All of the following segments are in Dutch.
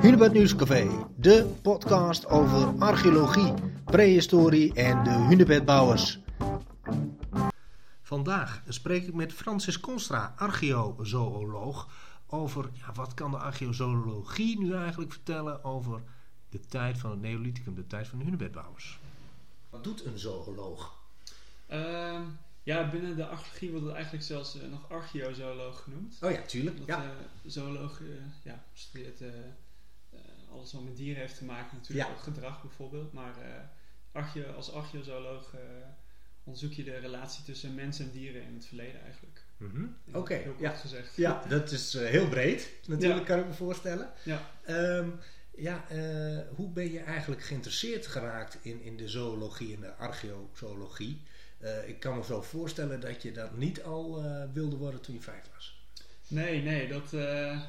Hunebed Nieuwscafé, de podcast over archeologie, prehistorie en de hunebedbouwers. Vandaag spreek ik met Francis Constra, archeozooloog, over ja, wat kan de archeozoologie nu eigenlijk vertellen over de tijd van het Neolithicum, de tijd van de hunebedbouwers. Wat doet een zooloog? Ehm, ja, binnen de archeologie wordt het eigenlijk zelfs eh, nog archeozooloog genoemd. Oh ja, tuurlijk. Dat Ja. eh, zooloog eh, ja, studeert alles wat met dieren heeft te maken, natuurlijk Ja. ook gedrag bijvoorbeeld. Maar eh, archeo, als archeozooloog eh onderzoek je de relatie tussen mensen en dieren in het verleden eigenlijk. Mhm. Oké, heel kort ja. gezegd. Ja, dat is eh, heel breed, natuurlijk, Ja. kan ik me voorstellen. Ja. Ehm, ja, eh, hoe ben je eigenlijk geïnteresseerd geraakt in, in de zoologie en de archeozoologie? Eh, ik kan me zo voorstellen dat je dat niet al eh, wilde worden toen je vijf was. Nee, nee, dat, eh,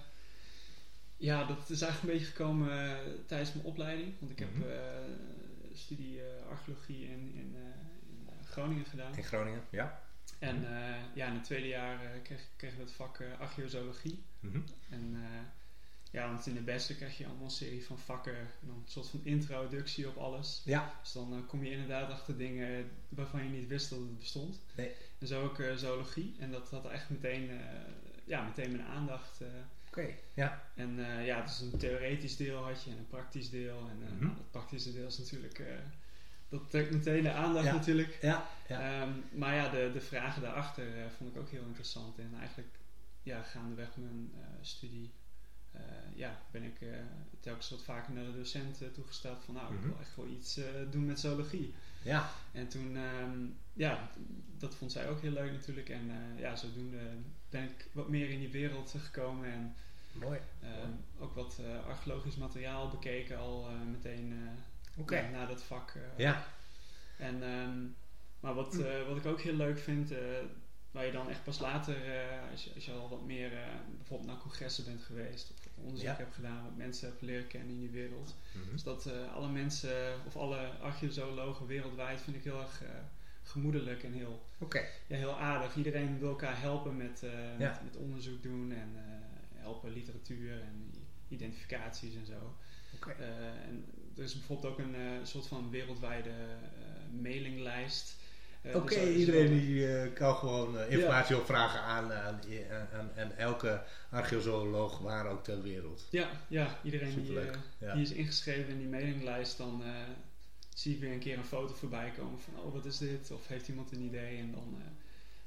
ja, dat is eigenlijk een beetje gekomen eh, tijdens mijn opleiding. Want ik heb Mhm. eh, studie eh, archeologie in, in, in Groningen gedaan. In Groningen, ja. En ja, in het tweede jaar kreeg, kregen we het vak archeozoologie. Mhm. En ja, want in de beste krijg je allemaal een serie van vakken. En dan een soort van introductie op alles. Ja, Dus dan kom je inderdaad achter dingen waarvan je niet wist dat het bestond. Nee. En zo ook zoologie. En dat had echt meteen, ja, meteen mijn aandacht. Ja. en eh, ja, dus een theoretisch deel had je en een praktisch deel. En nou, het praktische deel is natuurlijk... eh, dat trekt meteen de aandacht Ja. natuurlijk. Ja, ja. Ehm, maar ja, de, de vragen daarachter vond ik ook heel interessant. En eigenlijk, ja, gaandeweg mijn studie, ja, ben ik telkens wat vaker naar de docent toegesteld van, nou, ik Mhm. wil echt wel iets doen met zoologie. ja. En toen, ehm, ja, dat vond zij ook heel leuk natuurlijk. En ja, zodoende ben ik wat meer in die wereld gekomen en Mooi. ehm, ook wat eh, archeologisch materiaal bekeken al eh, meteen eh, ja, na dat vak. Ja. en, ehm, maar wat, eh, wat ik ook heel leuk vind, waar je dan echt pas later, als, je, als je al wat meer bijvoorbeeld naar congressen bent geweest of onderzoek Ja. hebt gedaan, wat mensen hebt leren kennen in die wereld. Mhm. Dus dat alle mensen, of alle archeozoologen wereldwijd, vind ik heel erg gemoedelijk en heel, ja, heel aardig. Iedereen wil elkaar helpen met, Ja. met, met onderzoek doen en helpen literatuur en identificaties en zo. Oké. Eh, en er is bijvoorbeeld ook een eh, soort van wereldwijde eh, mailinglijst. Oké, dus- dus iedereen die kan gewoon informatie opvragen aan, aan, aan, aan, aan elke archeozooloog waar ook ter wereld. Ja, ja iedereen die, ja. die is ingeschreven in die mailinglijst, dan zie ik weer een keer een foto voorbij komen van, oh wat is dit? Of heeft iemand een idee? En dan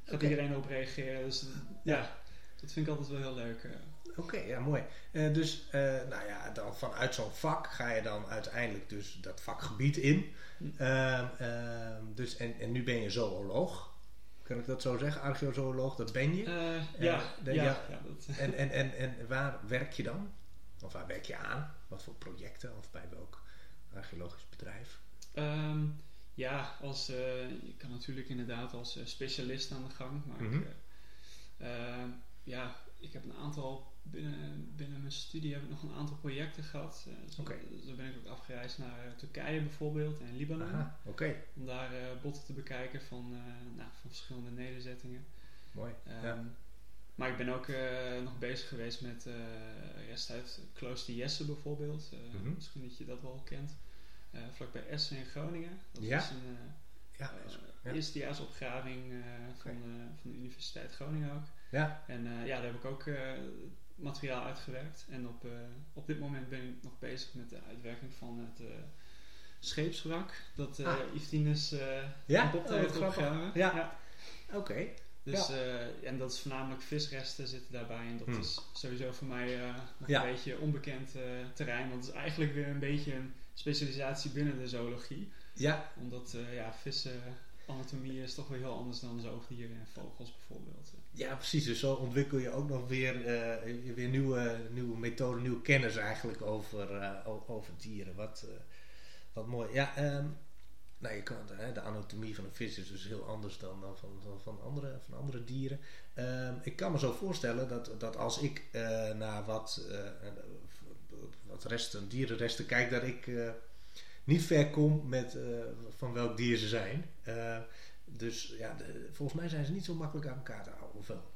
gaat iedereen erop reageren. Dus ja, dat vind ik altijd wel heel leuk. eh. Oké, ja, mooi. Eh, dus, eh, nou ja, dan vanuit zo'n vak ga je dan uiteindelijk dus dat vakgebied in. Hm. Ehm, ehm, dus, en, en nu ben je zooloog. Kan ik dat zo zeggen? Archeozooloog, dat ben je. Ja, de- ja, ja. ja, dat, En, en, en, en waar werk je dan? Of waar werk je aan? Wat voor projecten? Of bij welk archeologisch bedrijf? Ehm, ja, als, je kan natuurlijk inderdaad als specialist aan de gang. Maar Mhm. ik, ja, ik heb een aantal, binnen, binnen mijn studie heb ik nog een aantal projecten gehad. Eh, zo, ben ik ook afgereisd naar eh, Turkije bijvoorbeeld en Libanon. Aha. Om daar eh, botten te bekijken van, nou, van verschillende nederzettingen. Mooi. Ehm, ja. Maar ik ben ook nog bezig geweest met eh rest uit Klooster Jesse bijvoorbeeld. Mhm. Misschien dat je dat wel kent. Vlakbij Essen in Groningen. Dat Ja. is een Ja, ja. eerstejaarsopgraving van, van de Universiteit Groningen ook. Ja. En eh, ja, daar heb ik ook eh, materiaal uitgewerkt. En op, eh, op dit moment ben ik nog bezig met de uitwerking van het scheepswrak. Dat eh Ah. Eh Ja? Oh, heeft opgegraven. Ja. Oké. Dus, en dat is voornamelijk visresten zitten daarbij. En dat Hmm. is sowieso voor mij nog Ja. een beetje onbekend terrein. Want het is eigenlijk weer een beetje een specialisatie binnen de zoologie. Ja, Omdat ja, vissen, anatomie is toch weer heel anders dan zoogdieren en vogels bijvoorbeeld. Ja, precies. Dus zo ontwikkel je ook nog weer, eh, weer nieuwe, nieuwe methoden, nieuwe kennis eigenlijk over, eh, over dieren. Wat, eh, wat mooi. Ja, ehm, nou, je kan, de anatomie van een vis is dus heel anders dan, dan van, van, van, andere, van andere dieren. Ehm, ik kan me zo voorstellen dat, dat als ik naar wat, wat resten, dierenresten kijk, dat ik niet ver kom met van welk dier ze zijn. Eh, dus ja, de- volgens mij zijn ze niet zo makkelijk aan elkaar te houden, of wel?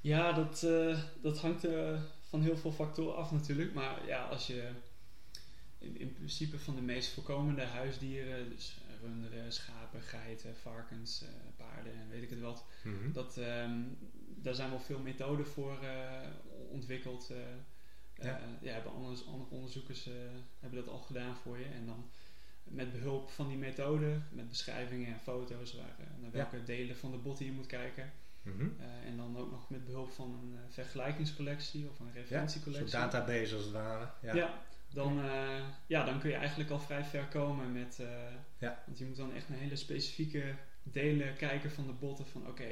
Ja, dat, eh, dat hangt er van heel veel factoren af natuurlijk. Maar ja, als je in, in principe van de meest voorkomende huisdieren, dus runderen, schapen, geiten, varkens, uh, paarden en weet ik het wat, Mhm. dat, ehm, daar zijn wel veel methoden voor eh, ontwikkeld. eh, Ja. eh, ja, hebben andere, andere onderzoekers eh, hebben dat al gedaan voor je. En dan met behulp van die methode, met beschrijvingen en foto's waar, eh, naar Ja. welke delen van de botten je moet kijken. Mhm. Eh, en dan ook nog met behulp van een eh, vergelijkingscollectie of een Ja, zo'n referentiecollectie. database als het ware. Ja. Ja, dan, ja, dan kun je eigenlijk al vrij ver komen met... Ja. Want je moet dan echt naar hele specifieke delen kijken van de botten. Van oké,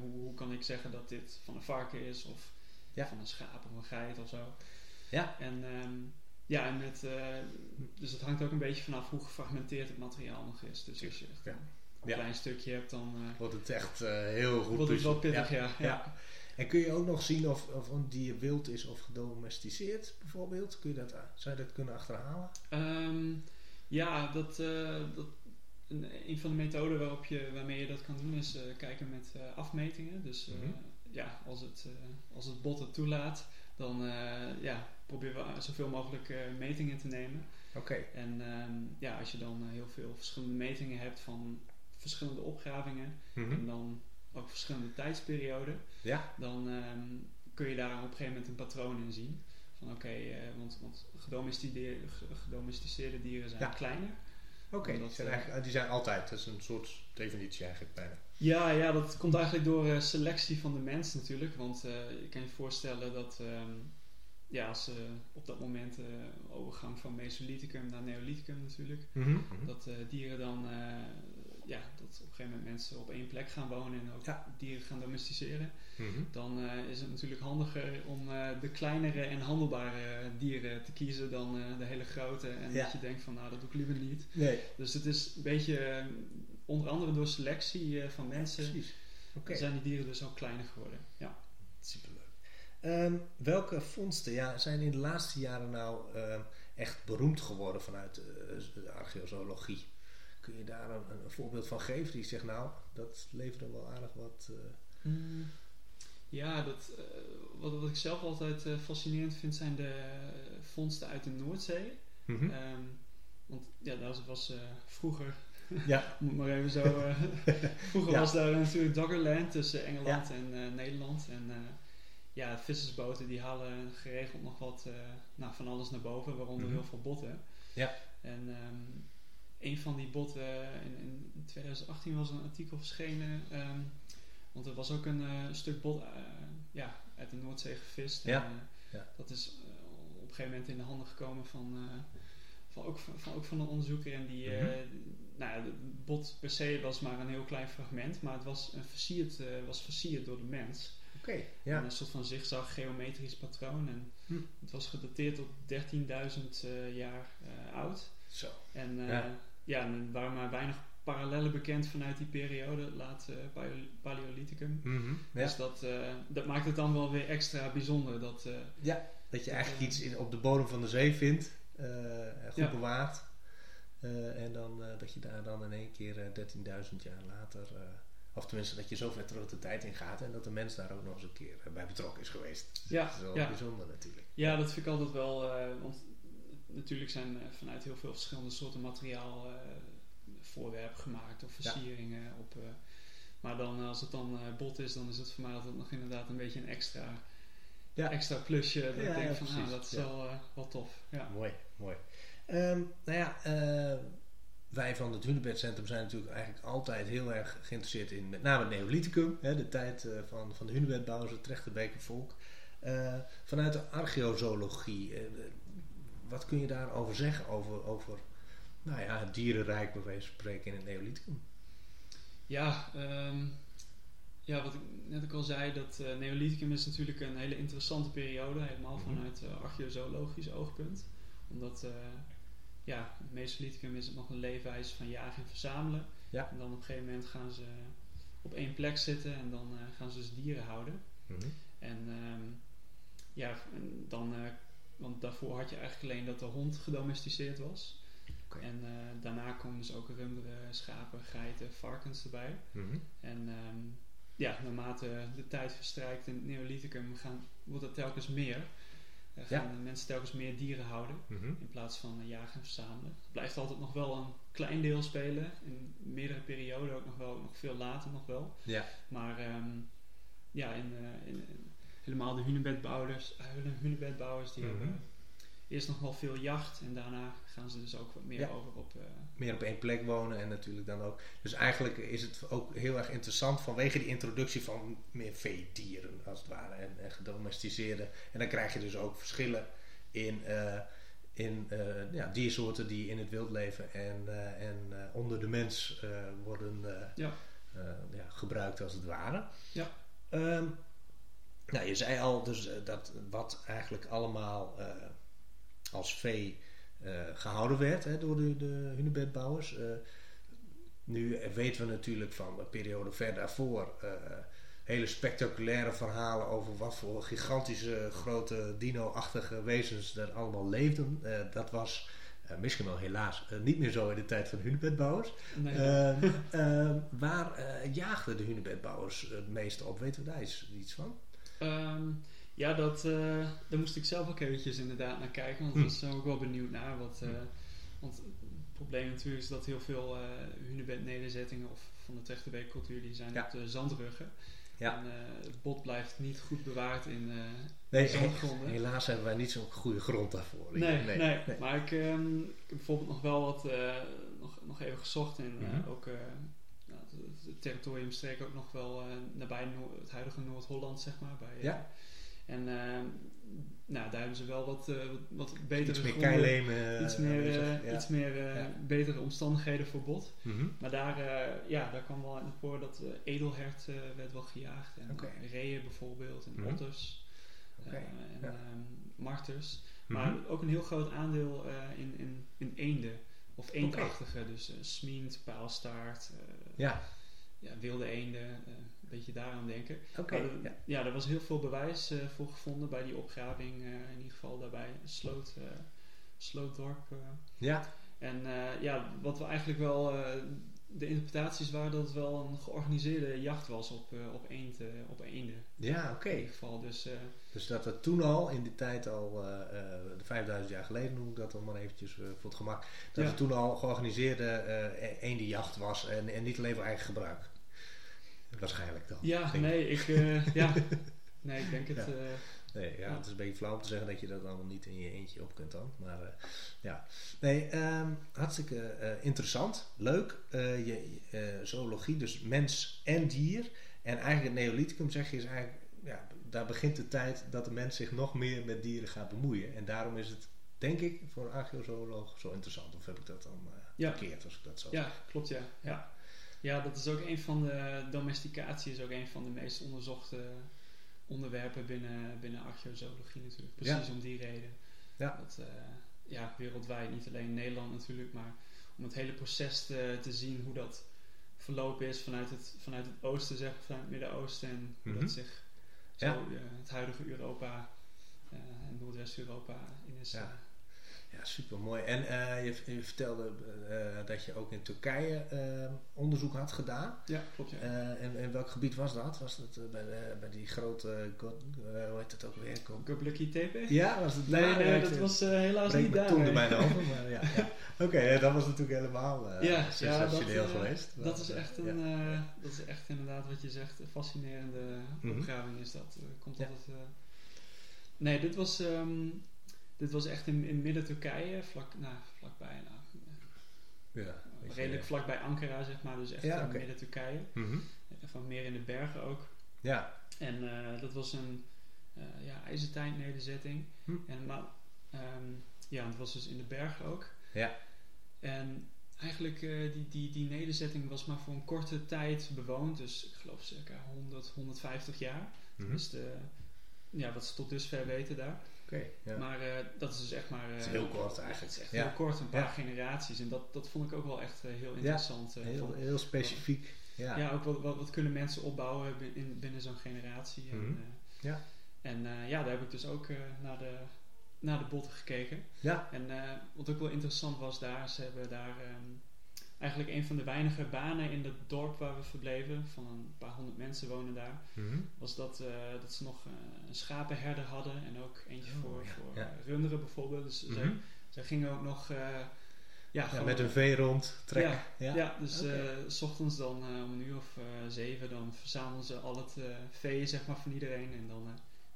hoe, hoe kan ik zeggen dat dit van een varken is of Ja. van een schaap of een geit of zo. Ja. En ehm, ja, en met, eh, dus het hangt ook een beetje vanaf hoe gefragmenteerd het materiaal nog is. Dus als je echt Ja. een, Ja. klein stukje hebt, dan eh, Wordt het echt eh, heel goed wordt het wel pittig, ja. ja. En kun je ook nog zien of, of een dier wild is of gedomesticeerd, bijvoorbeeld? Kun je dat, zou je dat kunnen achterhalen? Ehm, ja, dat, dat, een, een van de methoden waarop je, waarmee je dat kan doen is kijken met afmetingen. Dus Mhm. ja, als het, als het bot het toelaat, dan eh, ja, proberen we zoveel mogelijk eh, metingen te nemen. Oké. En ehm, ja, als je dan eh, heel veel verschillende metingen hebt van verschillende opgravingen Mhm. en dan ook verschillende tijdsperioden, Ja. dan ehm, kun je daar op een gegeven moment een patroon in zien. Van oké, want, want gedomesticeerde, gedomesticeerde dieren zijn Ja. kleiner. Oké, die, zijn die zijn altijd. Dat is een soort definitie eigenlijk bijna. Ja, ja, dat komt eigenlijk door eh, selectie van de mens natuurlijk. Want eh, je kan je voorstellen dat ehm, ja, als eh, op dat moment eh, overgang van Mesolithicum naar Neolithicum natuurlijk, Mhm. dat eh, dieren dan ja, dat op een gegeven moment mensen op één plek gaan wonen en ook Ja. dieren gaan domesticeren. Mhm. Dan is het natuurlijk handiger om de kleinere en handelbare dieren te kiezen dan de hele grote. En Ja. dat je denkt van nou dat doe ik liever niet. Nee, Dus het is een beetje, onder andere door selectie eh, van mensen, zijn die dieren dus ook kleiner geworden. Ja. superleuk. Ehm, welke vondsten ja, zijn in de laatste jaren nou ehm, echt beroemd geworden vanuit eh, de archeozoologie? Kun je daar een, een voorbeeld van geven die zegt, nou, dat leverde wel aardig wat... eh, Ja, dat, eh, wat, wat ik zelf altijd eh, fascinerend vind zijn de eh, vondsten uit de Noordzee. mhm. Ehm, want ja, dat was eh, vroeger, Ja, om maar even zo. eh, vroeger Ja. was daar natuurlijk Doggerland tussen Engeland en eh, Nederland. En eh, ja, vissersboten die halen geregeld nog wat nou, van alles naar boven, waaronder Mhm. heel veel botten. Ja. En ehm, een van die botten, in, in 2018 was een artikel verschenen. ehm, want er was ook een stuk bot ja, uit de Noordzee gevist. Ja. En, Ja. Dat is op een gegeven moment in de handen gekomen van, van, ook, van, van- ook van een onderzoeker. En die, Mhm. Ja, bot per se was maar een heel klein fragment. Maar het was, een versierd, eh, was versierd door de mens. oké. Ja. Een soort van zigzag geometrisch patroon. En Hm. het was gedateerd tot 13.000 eh, jaar eh, oud. Zo. En Ja. ja. en er waren maar weinig parallellen bekend vanuit die periode, laat paleo- Paleolithicum. Mhm. Ja. Dus dat, dat maakt het dan wel weer extra bijzonder. Dat, eh, Dat je eigenlijk iets in, op de bodem van de zee vindt, goed Ja. bewaard. Eh, en dan eh, dat je daar dan in één keer eh, 13.000 jaar later, eh, of tenminste dat je zo ver terug de tijd in gaat en dat de mens daar ook nog eens een keer eh, bij betrokken is geweest. Ja, Dat is wel ja. bijzonder natuurlijk. ja, dat vind ik altijd wel. eh, want natuurlijk zijn eh, vanuit heel veel verschillende soorten materiaal eh, voorwerpen gemaakt of Ja. versieringen. Op, eh, maar dan eh, als het dan eh, bot is, dan is het voor mij altijd nog inderdaad een beetje een extra, Ja. extra plusje. Dat Ja, ik denk ja, van, ah, dat is wel, eh, wel tof. Ja. Mooi, mooi. Ehm, nou ja, eh, wij van het Hunebedcentrum zijn natuurlijk eigenlijk altijd heel erg geïnteresseerd in met name het Neolithicum, hè, de tijd eh, van, van de Hunebedbouwers, het Trechterbeker volk. Eh, vanuit de archeozoologie, wat kun je daarover zeggen over, over nou ja, het dierenrijk bij wijze van spreken in het Neolithicum? Ja, ehm, ja, wat ik net ook al zei, dat eh, Neolithicum is natuurlijk een hele interessante periode, helemaal Mhm. vanuit uh, archeozoologisch oogpunt. Omdat, ja, het Mesolithicum is het nog een leefwijze van jagen en verzamelen. Ja. En dan op een gegeven moment gaan ze op één plek zitten en dan eh, gaan ze dus dieren houden. En ehm, ja, dan, eh, want daarvoor had je eigenlijk alleen dat de hond gedomesticeerd was. En eh, daarna komen dus ook runderen, schapen, geiten, varkens erbij. Mhm. En ehm, ja, naarmate de tijd verstrijkt in het Neolithicum gaan, wordt het telkens meer. Gaan mensen telkens meer dieren houden Mhm. in plaats van uh, jagen en verzamelen. Het blijft altijd nog wel een klein deel spelen. In meerdere perioden ook nog wel, nog veel later nog wel. Ja. Maar um, ja, in, uh, in, in, helemaal de hunebedbouwers, uh, hunebedbouwers die Mhm. hebben eerst nog wel veel jacht en daarna gaan ze dus ook wat meer Ja. over op... uh, meer op één plek wonen en natuurlijk dan ook. Dus eigenlijk is het ook heel erg interessant vanwege die introductie van meer veedieren als het ware en, en gedomesticeerde. En dan krijg je dus ook verschillen in, uh, in uh, ja, diersoorten die in het wild leven en, uh, en onder de mens worden ja. ja, gebruikt als het ware. Ja. Um, nou, je zei al dus dat wat eigenlijk allemaal als vee uh, gehouden werd hè, door de, de hunebedbouwers. Uh, nu weten we natuurlijk van de periode ver daarvoor uh, hele spectaculaire verhalen over wat voor gigantische grote dino-achtige wezens er allemaal leefden. dat was misschien wel helaas niet meer zo in de tijd van hunebedbouwers. Nee. Ehm, waar jaagden de hunebedbouwers het meeste op? Weten we daar iets, iets van? Um, ja, dat, uh, daar moest ik zelf ook eventjes inderdaad naar kijken. Want Hm. daar was ook wel benieuwd naar. Wat, uh, want het probleem natuurlijk is dat heel veel uh, hunebed-nederzettingen of van de Trechterbeek-cultuur die zijn Ja. op de zandruggen. Ja. En het bot blijft niet goed bewaard in nee, zandgronden. Helaas hebben wij niet zo'n goede grond daarvoor. Nee, nee, nee. maar ik, um, ik heb bijvoorbeeld nog wel wat nog, nog even gezocht. En mm -hmm. ook het, territoriumstreek ook nog wel nabij Noord, het huidige Noord-Holland, zeg maar. Bij, ja. En uh, nou, daar hebben ze wel wat, uh, wat betere iets meer gronden, keilemen, iets meer, uh, ja. iets meer ja. betere omstandigheden voor bot. Mm -hmm. Maar daar, ja, daar kwam wel in het voor dat edelhert werd wel gejaagd. En okay. reeën bijvoorbeeld, en Mm -hmm. otters okay. en ja. um, marters. Mm Maar ook een heel groot aandeel in, in, in eenden. Of eendachtige, okay. dus smient, paalstaart, ja. Ja, wilde eenden, een beetje daaraan denken. Okay, ja. ja, er was heel veel bewijs uh, voor gevonden bij die opgraving, uh, in ieder geval daarbij Sloot, Slootdorp. ja. En ja, wat we eigenlijk wel, de interpretaties waren dat het wel een georganiseerde jacht was op, op, eend, op eenden. Ja, oké. Okay. Geval, dus... dus dat het toen al, in die tijd al, de 5000 jaar geleden noem ik dat dan maar eventjes voor het gemak, dat Ja. het toen al georganiseerde eendenjacht was en, en niet alleen voor eigen gebruik. Waarschijnlijk dan. Ja, nee, ik, uh, ja. nee, ik denk het. Ja. Uh, nee, ja, het is een beetje flauw om te zeggen dat je dat allemaal niet in je eentje op kunt dan. Maar uh, ja, nee, um, hartstikke interessant, leuk. je zoologie, dus mens en dier. En eigenlijk het Neolithicum zeg je is eigenlijk, ja, daar begint de tijd dat de mens zich nog meer met dieren gaat bemoeien. En daarom is het, denk ik, voor een archeozooloog zo interessant. Of heb ik dat dan ja. verkeerd als ik dat zo Ja, zeg? klopt ja. ja. Ja, dat is ook een van de domesticatie, is ook een van de meest onderzochte onderwerpen binnen, binnen archeozoologie natuurlijk. Precies Ja. om die reden. Ja. Dat, uh, ja, wereldwijd, niet alleen in Nederland natuurlijk, maar om het hele proces te, te zien hoe dat verlopen is vanuit het, vanuit het oosten, zeg, vanuit het Midden-Oosten en hoe Mhm. dat zich zo, Ja. uh, het huidige Europa uh, en Noordwest-Europa in is. Ja. Ja, super mooi. En uh, je, je, vertelde uh, dat je ook in Turkije uh, onderzoek had gedaan. Ja, klopt. Ja. en in welk gebied was dat? Was dat bij, bij die grote, hoe heet het ook weer? Göbekli Tepe? Ja, was het Nee, daar? nee, Ja, dat was helaas niet daar. toen er bijna over, maar ja. ja. Oké, okay, dat was natuurlijk helemaal Ja, ja, sensationeel dat, uh, geweest. Dat is, echt een, ja. dat is echt inderdaad wat je zegt, een fascinerende Mhm. opgraving is dat. Komt Ja. altijd, nee, dit was, um, dit was echt in, in midden Turkije, vlak, nou, vlakbij, nou, ja, weet je, redelijk vlakbij Ankara zeg maar, dus echt Ja, in midden Turkije. Mhm. Van meer in de bergen ook. Ja, En uh, dat was een uh, ja, ijzertijd nederzetting. Hm. En, maar, um, ja, het was dus in de bergen ook. ja, En eigenlijk uh, die, die, die nederzetting was maar voor een korte tijd bewoond. Dus ik geloof circa 100, 150 jaar. Dus de, ja, wat ze tot dusver weten daar. Oké. ja. Maar uh, dat is dus echt maar... Uh, is heel kort eigenlijk. Het is echt Ja. heel kort, een paar Ja. generaties. En dat, dat vond ik ook wel echt uh, heel interessant. heel, van- heel specifiek. Ja, ja, ook wat, wat, wat kunnen mensen opbouwen bin- in, binnen zo'n generatie. En, Mhm. eh, Ja. en eh, ja, daar heb ik dus ook eh, naar, de, naar de botten gekeken. ja. En eh, wat ook wel interessant was daar, ze hebben daar ehm, eigenlijk een van de weinige banen in het dorp waar we verbleven, van een paar honderd mensen wonen daar, Mhm. was dat, eh, dat ze nog eh, een schapenherder hadden en ook eentje Oh, voor, ja, voor ja. runderen bijvoorbeeld. Dus zij, Mhm. zij gingen ook nog eh, ja, met een V rond trekken. ja, dus s ochtends dan om een uur of zeven, dan verzamelden ze al het vee zeg maar, van iedereen. En dan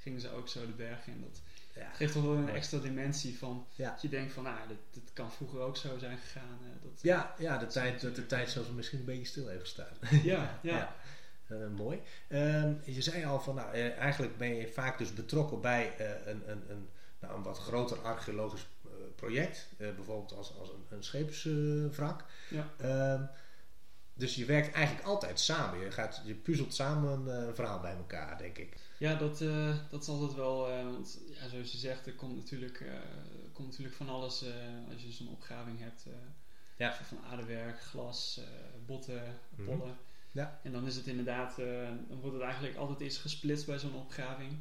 gingen ze ook zo de bergen in. Dat Ja. geeft toch wel een extra dimensie van Ja. dat je denkt van, nou, dit, dit kan vroeger ook zo zijn gegaan. eh, dat, Ja, ja, de tijd, dat de tijd zelfs misschien een beetje stil heeft gestaan. ja, ja. Eh, mooi. Ehm, je zei al van, nou, eh, eigenlijk ben je vaak dus betrokken bij een, een, een, nou, een wat groter archeologisch project. Bijvoorbeeld als, als een, een scheepswrak. Ja. Ehm, dus je werkt eigenlijk altijd samen. Je, gaat, je puzzelt samen eh, een verhaal bij elkaar, denk ik. Ja, dat, eh, dat is altijd wel, eh, want ja, zoals je zegt, er komt natuurlijk, eh, komt natuurlijk van alles eh, als je zo'n opgraving hebt. eh, Ja. Van aardewerk, glas, eh, botten, Mhm. pollen. Ja. En dan is het inderdaad, eh, dan wordt het eigenlijk altijd eerst gesplitst bij zo'n opgraving.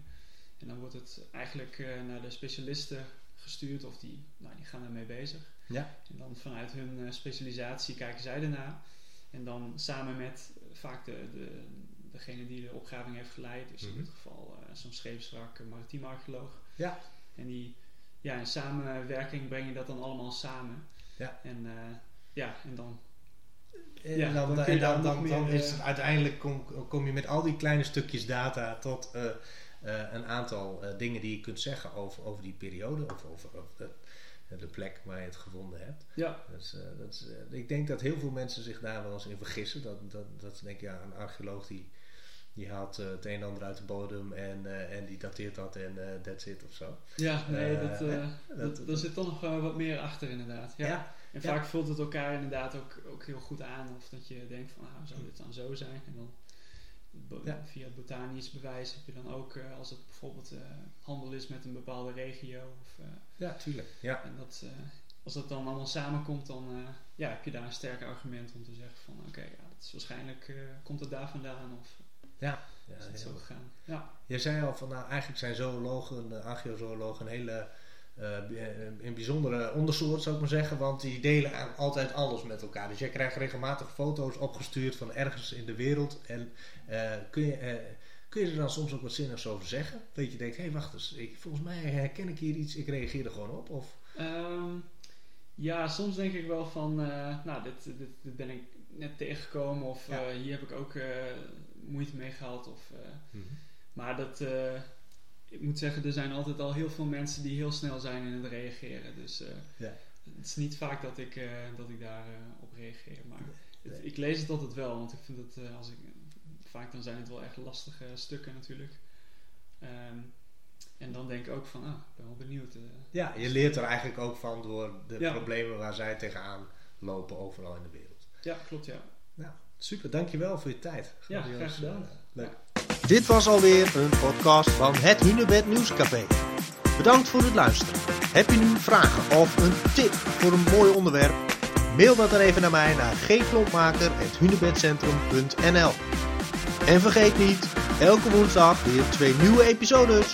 En dan wordt het eigenlijk eh, naar de specialisten gestuurd of die, nou, die gaan ermee bezig. Ja. En dan vanuit hun eh, specialisatie kijken zij ernaar. En dan samen met eh, vaak de, de, degene die de opgraving heeft geleid, dus Mhm. in dit geval eh, zo'n scheepswrak, een maritiem archeoloog. Ja. En die, ja, in samenwerking breng je dat dan allemaal samen. Ja. En eh, ja, en dan En Ja, dan, dan en is het eh, uiteindelijk kom, kom je met al die kleine stukjes data tot eh, eh, een aantal eh, dingen die je kunt zeggen over, over die periode of over, over de, de plek waar je het gevonden hebt. ja, Dus, eh, dat is, eh, ik denk dat heel veel mensen zich daar wel eens in vergissen. Dat, dat, dat ze denken, ja, een archeoloog die, die haalt eh, het een en ander uit de bodem en, eh, en die dateert dat en eh that's it of zo. ja nee, Eh, dat, eh, dat- dat, daar zit toch nog eh, wat meer achter inderdaad. Ja. Ja. En Ja. vaak vult het elkaar inderdaad ook, ook heel goed aan. Of dat je denkt van, ah, zou dit dan zo zijn? En dan Ja. via het botanisch bewijs heb je dan ook, eh, als het bijvoorbeeld eh, handel is met een bepaalde regio. Of, eh, Ja, tuurlijk. Ja. en dat, als dat dan allemaal samenkomt, dan ja, heb je daar een sterk argument om te zeggen van, oké, ja, dat is waarschijnlijk, komt het daar vandaan of Ja, is het zo gegaan. Ja, Je zei al van, nou, eigenlijk zijn zoologen, archeozoologen, een hele een bijzondere ondersoort, zou ik maar zeggen. Want die delen altijd alles met elkaar. Dus jij krijgt regelmatig foto's opgestuurd van ergens in de wereld. En eh, kun, je, eh, kun je er dan soms ook wat zinnigs over zeggen? Dat je denkt, hé, hey, wacht eens. Ik, volgens mij herken ik hier iets. Ik reageer er gewoon op. Of, Ehm, ja, soms denk ik wel van, eh, nou, dit, dit, dit ben ik net tegengekomen of Ja. eh, hier heb ik ook eh, moeite mee gehad. Of, eh, maar dat, eh, ik moet zeggen, er zijn altijd al heel veel mensen die heel snel zijn in het reageren. Dus eh, Ja. het is niet vaak dat ik, eh, dat ik daar eh, op reageer. Maar het- ik lees het altijd wel, want ik vind het, als ik, vaak dan zijn het wel echt lastige stukken natuurlijk. Ehm, en dan denk ik ook van, ah, ik ben wel benieuwd. ja, je leert er eigenlijk ook van door de Ja. problemen waar zij tegenaan lopen overal in de wereld. ja, klopt ja. Nou, super. Dankjewel voor je tijd. Ja, graag gedaan. leuk. Dit was alweer een podcast van het Hunebed Nieuwscafé. Bedankt voor het luisteren. Heb je nu vragen of een tip voor een mooi onderwerp? Mail dat dan even naar mij naar gklompmaker.hunebedcentrum.nl En vergeet niet, elke woensdag weer twee nieuwe episodes.